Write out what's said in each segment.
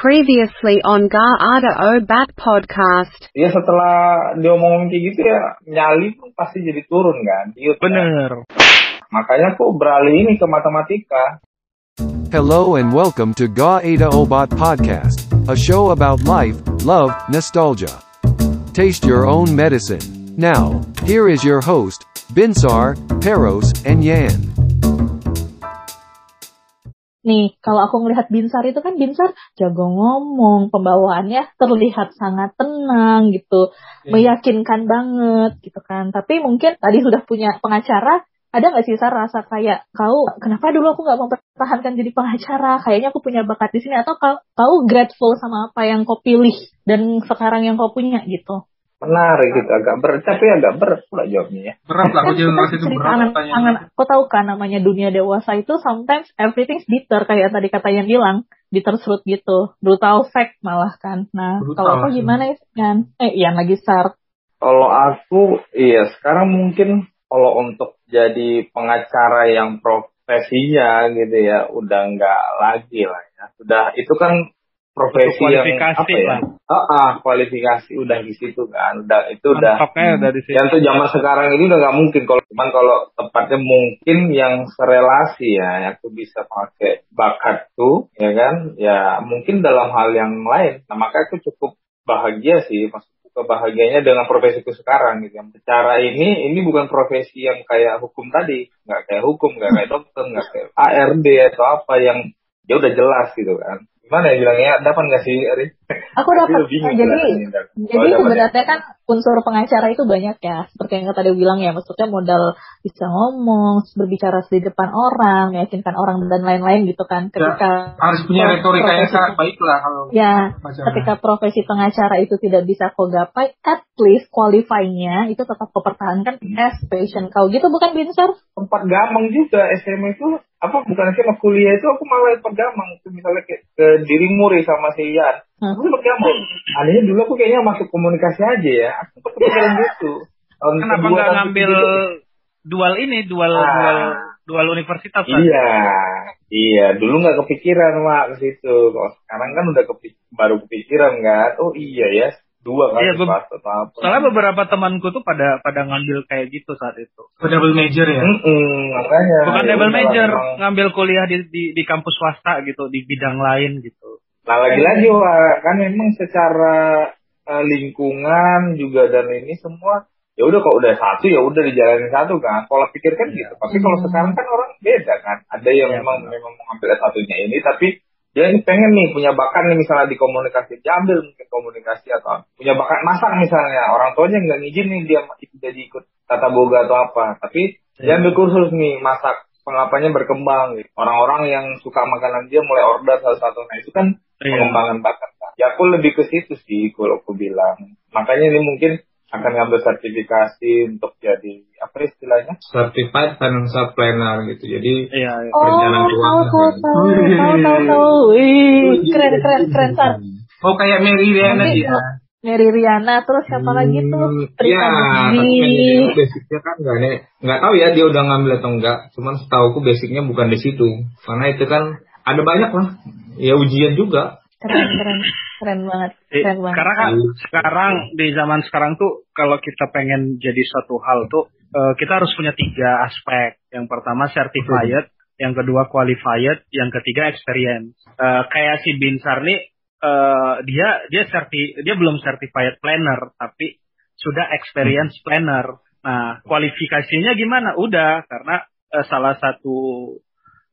Previously on Gar Ada Obat Podcast. Ya setelah diomongin kayak gitu ya nyali pun pasti jadi turun kan. Iya kan? Bener. Makanya kok beralih ini ke matematika. Hello and welcome to Ga Ada Obat Podcast, a show about life, love, nostalgia. Taste your own medicine. Now, here is your host, Binsar, Peros, and Yan. Nih, kalau aku ngelihat Binsar itu kan Binsar jago ngomong, pembawaannya terlihat sangat tenang gitu, meyakinkan banget gitu kan. Tapi mungkin tadi sudah punya pengacara, ada nggak sih Sar rasa kayak kau kenapa dulu aku nggak mempertahankan jadi pengacara? Kayaknya aku punya bakat di sini atau kau, kau grateful sama apa yang kau pilih dan sekarang yang kau punya gitu? Menarik gitu, agak berat, tapi agak berat pula jawabnya ya. Berat lah, aku Kan juga ngerasa itu cerita berat angan, pertanyaan. angan, kau tahu kan namanya dunia dewasa itu sometimes everything's bitter kayak tadi kata yang bilang bitter fruit gitu brutal fact malah kan nah Brutal, kalau sih. gimana ya kan eh Ian lagi sar Kalau aku, iya sekarang mungkin kalau untuk jadi pengacara yang profesinya gitu ya, udah nggak lagi lah ya. Sudah itu kan profesi yang apa ya? Ah, ah, kualifikasi udah di situ kan, udah itu udah. Udah di situ. Yang tuh zaman sekarang ini udah nggak mungkin kalau cuman kalau tepatnya mungkin yang serelasi ya, yang tuh bisa pakai bakat tuh, ya kan? Ya mungkin dalam hal yang lain. Nah makanya aku cukup bahagia sih, maksudku kebahagiaannya dengan profesiku sekarang gitu. Yang secara ini, ini bukan profesi yang kayak hukum tadi, nggak kayak hukum, nggak kayak dokter, nggak kayak ARD atau apa yang dia udah jelas gitu kan. Gimana ya bilangnya? Dapat nggak sih, Ari? aku dapat bingung jadi jadi Oh, ya? sebenarnya kan unsur pengacara itu banyak ya seperti yang tadi bilang ya maksudnya modal bisa ngomong berbicara di depan orang meyakinkan orang dan lain-lain gitu kan ketika Harus punya retorika yang sangat baik lah kalau Ya, Pengacara. ketika profesi pengacara itu tidak bisa kau gapai, at least qualify-nya itu tetap kau pertahankan as passion kau. Gitu bukan Binsar? tempat gampang juga SMA itu apa bukan SMA kuliah itu aku malah itu misalnya kayak ke diri muri sama si Yan Hmm. aku gampang anehnya dulu aku kayaknya masuk komunikasi aja ya. Aku kepikiran gitu. Tahun kenapa nggak ngambil dual ini, dual Ah. dual dual universitas kan? iya. Iya dulu nggak kepikiran mak ke situ. Kalau sekarang kan udah kepik baru kepikiran kan? Oh iya ya dua kan Iya, gua- swasta atau apa Soalnya beberapa temanku tuh pada pada ngambil kayak gitu saat itu. double major ya. Mm-mm, makanya Bukan ya double udahlah, major, memang. ngambil kuliah di, di di kampus swasta gitu, di bidang lain gitu. Nah lagi-lagi kan memang secara eh, lingkungan juga dan ini semua ya udah kok udah satu ya udah dijalanin satu kan. Pola pikir kan gitu. Tapi kalau sekarang kan orang beda kan. Ada yang Iya, memang benar. memang mengambil satunya ini tapi dia ini pengen nih punya bakat nih misalnya di komunikasi dia ambil mungkin komunikasi atau punya bakat masak misalnya orang tuanya nggak ngizinin dia jadi ikut tata boga atau apa tapi dia ambil kursus nih masak pengapanya berkembang gitu. orang-orang yang suka makanan dia mulai order satu-satu nah itu kan Iya. pengembangan bakat kan. ya aku lebih ke situ sih kalau aku bilang makanya ini mungkin akan ngambil sertifikasi untuk jadi apa istilahnya Certified Financial Planner gitu. Jadi Iya, iya. Oh, keuangan. tahu tahu tahu tahu tahu. Wih, keren keren keren Sar. oh kayak Mary Riana dia. Mary Riana terus siapa lagi tuh? Hmm, Iya, kan basicnya kan nggak nih, nggak tahu ya dia udah ngambil atau enggak. Cuman setahuku basicnya bukan di situ. Karena itu kan ada banyak lah. Ya ujian juga. Keren keren keren banget Eh, keren banget. Karena kan sekarang di zaman sekarang tuh kalau kita pengen jadi suatu hal tuh eh, kita harus punya tiga aspek. Yang pertama certified, yang kedua qualified, yang ketiga experience. Eh, kayak si Binsar nih dia dia serti dia belum certified planner tapi sudah experience planner. Nah, kualifikasinya gimana? Udah karena salah satu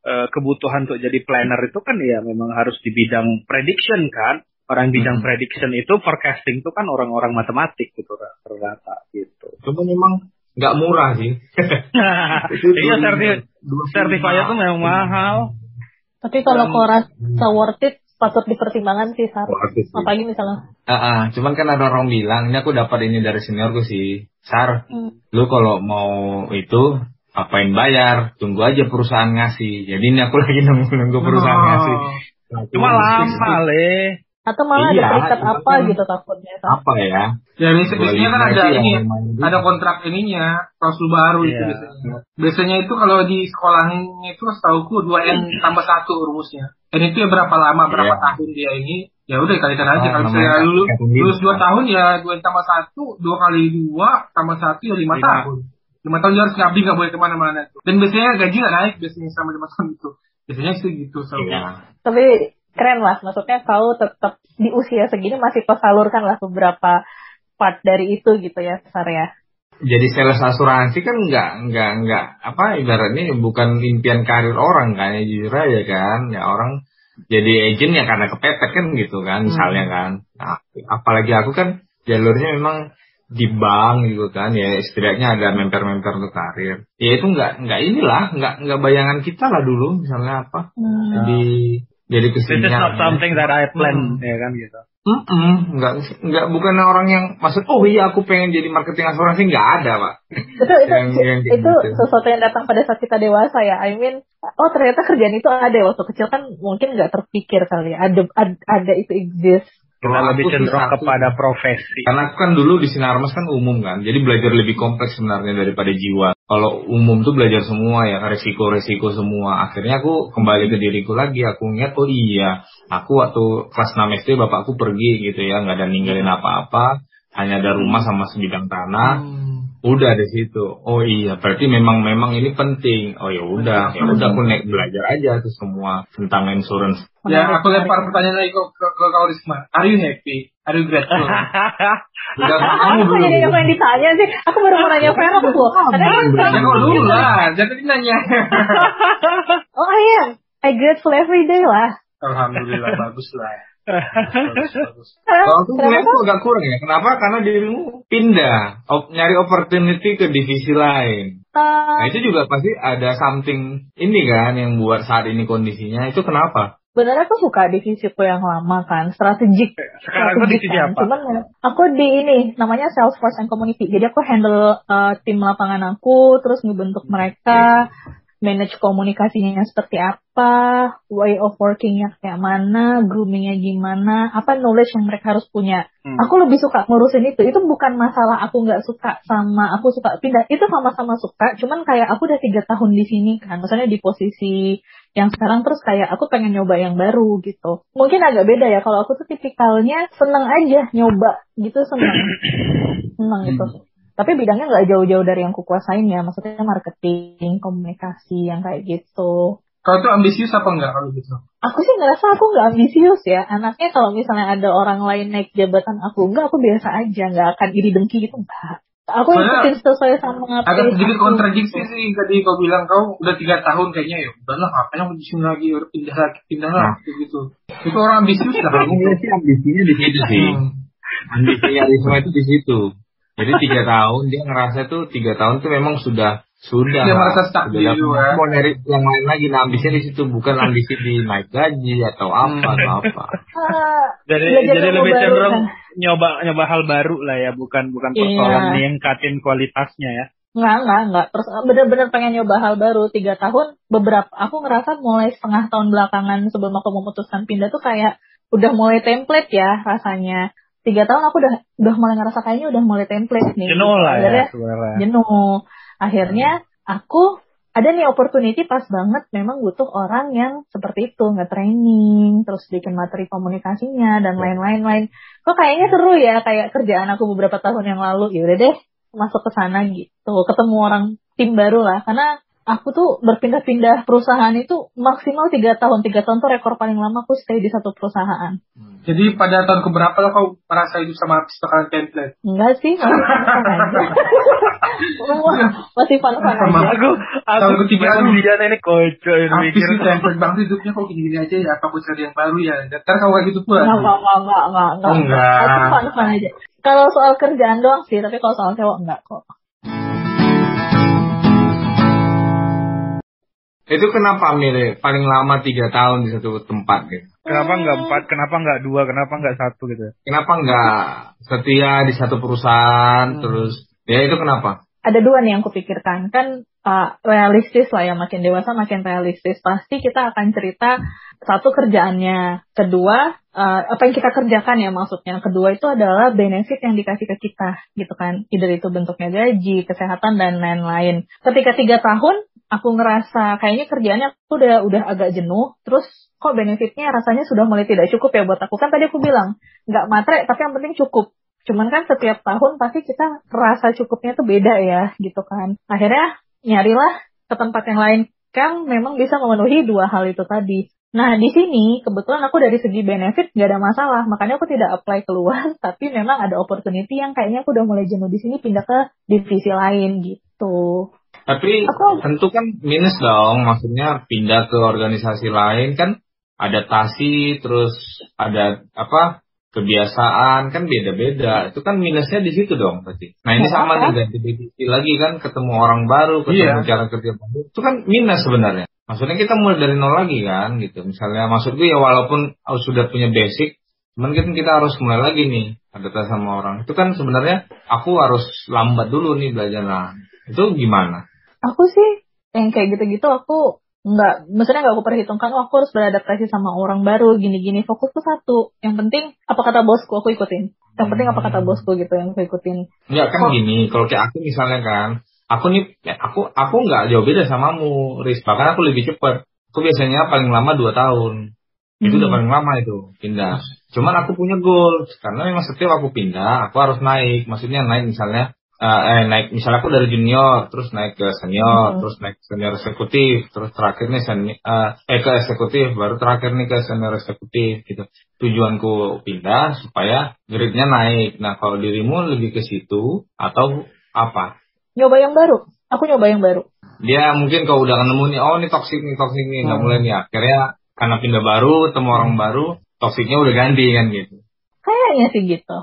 eh, kebutuhan untuk jadi planner itu kan ya memang harus di bidang prediction kan. Orang bidang Hmm. prediction itu forecasting itu kan orang-orang matematik gitu rata gitu. Cuma memang nggak murah sih. Iya serti certified itu memang mahal. Tapi kalau kau rasa worth it patut dipertimbangkan sih sih. Apalagi misalnya. Ah, ah, cuman kan ada orang bilang, ini aku dapat ini dari seniorku sih. Sar, Hmm. lu kalau mau itu apain bayar? Tunggu aja perusahaan ngasih. Jadi ini aku lagi nunggu nunggu perusahaan Oh. ngasih. Nah, Cuma lama le. Atau malah Iya, ada terikat itu apa kan- gitu takutnya. Sar. Apa ya? Ya biasanya, biasanya kan Dua ada itu ini ada kontrak ininya, klausul baru itu Iya. biasanya. Biasanya itu kalau di sekolahnya itu setauku 2 N tambah satu rumusnya. Dan itu ya berapa lama, berapa Iya. tahun dia ini ya udah kalikan aja Oh, kalau misalnya lulus, lulus dua tahun ya dua tambah satu dua kali dua tambah satu ya Lima. tahun lima tahun dia harus ngabdi nggak boleh ke mana-mana tuh. Dan biasanya gaji nggak naik biasanya selama lima tahun itu biasanya sih gitu so Iya. Tapi keren lah, maksudnya kau tetap di usia segini masih kau salurkan lah beberapa part dari itu gitu ya, Sar ya. Jadi sales asuransi kan nggak nggak nggak apa ibaratnya bukan impian karir orang kan ya jujur aja kan. Ya orang jadi agent ya karena kepepet kan gitu kan misalnya kan. Nah, apalagi aku kan jalurnya memang di bank gitu kan ya setidaknya ada memper-memper untuk karir ya itu nggak nggak inilah nggak nggak bayangan kita lah dulu misalnya apa Hmm. jadi jadi ke sini not something that I plan, Hmm. ya kan gitu. Mm-mm, nggak nggak bukan orang yang maksud oh iya aku pengen jadi marketing asuransi nggak ada pak Itu itu Yang- yang itu gitu. sesuatu yang datang pada saat kita dewasa ya. I mean, oh ternyata kerjaan itu ada waktu kecil kan mungkin nggak terpikir kali ya. Ada ada, ada itu exist. Kita lebih cenderung kepada profesi. Karena aku kan dulu di Sinarmas kan umum kan, jadi belajar lebih kompleks sebenarnya daripada jiwa. Kalau umum tuh belajar semua ya, resiko-resiko semua. Akhirnya aku kembali ke diriku lagi, aku ingat oh iya, aku waktu kelas 6 SD bapakku pergi gitu ya, nggak ada ninggalin apa-apa, hanya ada rumah sama sebidang tanah. Udah di situ. Oh iya, berarti memang memang ini penting. Oh ya udah, ya udah aku naik belajar aja tuh semua tentang insurance. ya aku lempar pertanyaan lagi ke ke, ke kau Risma are you happy are you grateful Udah kamu Aku belum. jadi apa yang ditanya sih? Aku baru mau nanya Vera kan ya kau dulu lah jangan nanya Oh I am. I grateful every day lah. alhamdulillah bagus lah Kalau aku Kenapa ngeliat tuh agak kurang ya. Kenapa? Karena dirimu pindah, op- nyari opportunity ke divisi lain. Nah Uh, itu juga pasti ada something ini kan yang buat saat ini kondisinya. Itu kenapa? Sebenarnya aku suka divisiku yang lama kan, strategik. Sekarang aku di Strategik sini kan. apa? Cuman ya, aku di ini namanya Salesforce and Community. Jadi aku handle uh, tim lapangan aku, terus ngebentuk mereka, manage komunikasinya seperti apa, way of workingnya kayak mana, groomingnya gimana, apa knowledge yang mereka harus punya. Hmm. Aku lebih suka ngurusin itu. Itu bukan masalah aku nggak suka sama aku suka pindah. Itu sama-sama suka. Cuman kayak aku udah tiga tahun di sini kan. Maksudnya di posisi yang sekarang terus kayak aku pengen nyoba yang baru gitu. Mungkin agak beda ya. Kalau aku tuh tipikalnya seneng aja nyoba gitu seneng. Seneng gitu. Tapi bidangnya nggak jauh-jauh dari yang kukuasain ya. Maksudnya marketing, komunikasi yang kayak gitu. kau tuh ambisius apa enggak kalau gitu Aku sih ngerasa aku nggak ambisius ya. Anaknya kalau misalnya ada orang lain naik jabatan aku enggak, aku biasa aja. Nggak akan iri dengki gitu enggak. Aku Soalnya ikutin sesuai sama agak pace sedikit kontradiksi sih tadi kau bilang kau udah tiga tahun kayaknya ya udahlah ngapain aku di sini lagi udah pindah lagi pindah lah gitu itu orang ambisius lah Aku ngeliat sih ambisinya di situ sih. Hmm. Ambisinya Risma itu di situ. Jadi tiga tahun dia ngerasa tuh tiga tahun tuh memang sudah sudah Dia merasa stuck Sudah di situ, ya. mau nyari yang lain lagi nah ambisinya di situ bukan ambisi di naik gaji atau apa atau apa Ah, Jadi belajar jadi lebih cenderung kan. nyoba nyoba hal baru lah ya, bukan bukan Iya. persoalan ningkatin kualitasnya ya. Enggak, enggak, enggak. Terus eh, bener-bener pengen nyoba hal baru. Tiga tahun, beberapa, aku ngerasa mulai setengah tahun belakangan sebelum aku memutuskan pindah tuh kayak udah mulai template ya rasanya. Tiga tahun aku udah udah mulai ngerasa kayaknya udah mulai template nih. Jenuh lah ya Akhirnya sebenarnya. jenuh. Akhirnya aku ada nih opportunity pas banget memang butuh orang yang seperti itu nggak training terus bikin materi komunikasinya dan lain-lain lain. Kok kayaknya seru ya kayak kerjaan aku beberapa tahun yang lalu. Ya udah deh masuk ke sana gitu. Ketemu orang tim baru lah. Karena aku tuh berpindah-pindah perusahaan itu maksimal tiga tahun. Tiga tahun tuh rekor paling lama aku stay di satu perusahaan jadi pada tahun keberapa lah kau merasa hidup sama bakalan template enggak sih masih fun aja masih fun fun Sama. aja Aku aku Tahun ketiga tuh. dia ini kocok ini mikir. template banget hidupnya kok gini-gini aja ya apa aku cari yang baru ya ntar kau kayak gitu pula Enggak, enggak, enggak, enggak, enggak, enggak. Oh, enggak. Aku fun-fun aja. Kalau soal kerjaan doang sih, tapi kalau soal cewek enggak kok. itu kenapa milih paling lama tiga tahun di satu tempat gitu Kenapa nggak empat? Kenapa nggak dua? Kenapa nggak satu gitu? kenapa nggak setia di satu perusahaan terus ya itu kenapa Ada dua nih yang kupikirkan. Kan uh, realistis lah ya, makin dewasa makin realistis. Pasti kita akan cerita satu kerjaannya. Kedua, uh, apa yang kita kerjakan ya maksudnya. Kedua itu adalah benefit yang dikasih ke kita gitu kan. Either itu bentuknya gaji, kesehatan, dan lain-lain. Ketika tiga tahun, aku ngerasa kayaknya kerjaannya aku udah udah agak jenuh, terus kok benefitnya rasanya sudah mulai tidak cukup ya buat aku. Kan tadi aku bilang nggak matre tapi yang penting cukup. Cuman kan setiap tahun pasti kita rasa cukupnya tuh beda ya gitu kan. Akhirnya nyarilah ke tempat yang lain. Kan memang bisa memenuhi dua hal itu tadi. Nah di sini kebetulan aku dari segi benefit nggak ada masalah makanya aku tidak apply keluar tapi memang ada opportunity yang kayaknya aku udah mulai jenuh di sini pindah ke divisi lain gitu Tapi Aku- tentu kan minus dong, maksudnya pindah ke organisasi lain kan adaptasi, terus ada apa kebiasaan kan beda-beda. Itu kan minusnya di situ dong berarti. Nah ini Nggak sama nih ganti divisi lagi kan ketemu orang baru, ketemu Iya. cara kerja baru. Itu kan minus sebenarnya. Maksudnya kita mulai dari nol lagi kan gitu. Misalnya maksud gue ya walaupun sudah punya basic, cuman kan kita harus mulai lagi nih adaptasi sama orang. Itu kan sebenarnya aku harus lambat dulu nih belajar. Nah, itu gimana? Aku sih yang kayak gitu-gitu aku nggak maksudnya nggak aku perhitungkan oh aku harus beradaptasi sama orang baru gini-gini fokus tuh satu yang penting apa kata bosku aku ikutin yang penting apa kata bosku gitu yang aku ikutin Enggak kan Oh. gini, kalau kayak aku misalnya kan, aku nih, ya, aku aku nggak jauh beda samamu, Riz. Bahkan aku lebih cepet. Aku biasanya paling lama dua tahun. Itu Hmm. udah paling lama itu pindah. Cuman aku punya goals karena memang setiap aku pindah, aku harus naik. Maksudnya naik misalnya eh, eh naik misalnya aku dari junior terus naik ke senior, Hmm. terus naik senior eksekutif, terus terakhir nih seni, eh, eh ke eksekutif, baru terakhir nih ke senior eksekutif gitu. Tujuanku pindah supaya grade-nya naik. Nah, kalau dirimu lebih ke situ atau apa? nyoba yang baru aku nyoba yang baru Dia mungkin kalau udah nemu nih, oh ini toxic nih, toxic nih, nggak Hmm. mulai nih. Akhirnya karena pindah baru, ketemu orang baru, toksiknya udah ganti kan gitu. kayaknya sih gitu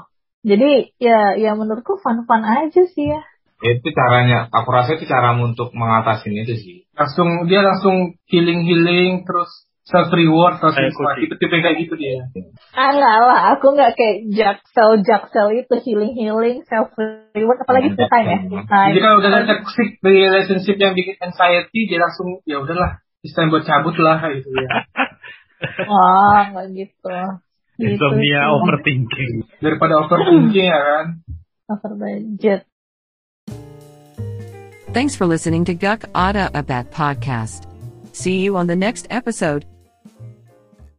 jadi ya ya menurutku fun fun aja sih ya. Itu caranya, aku rasa itu cara untuk mengatasin itu sih. langsung dia langsung healing healing terus self reward terus kucing. tipe-tipe kayak gitu dia. Ah nggak lah aku nggak kayak jaksel jaksel itu healing healing self reward apalagi full time ya full time. Jadi kalau udah ada toxic dari relationship yang bikin anxiety dia langsung ya udahlah it's time buat cabut lah gitu ya. Wah nggak gitu Gitu Insomnia sih. overthinking. daripada overthinking ya kan over budget Thanks for listening to Guk Ada Abat podcast. See you on the next episode.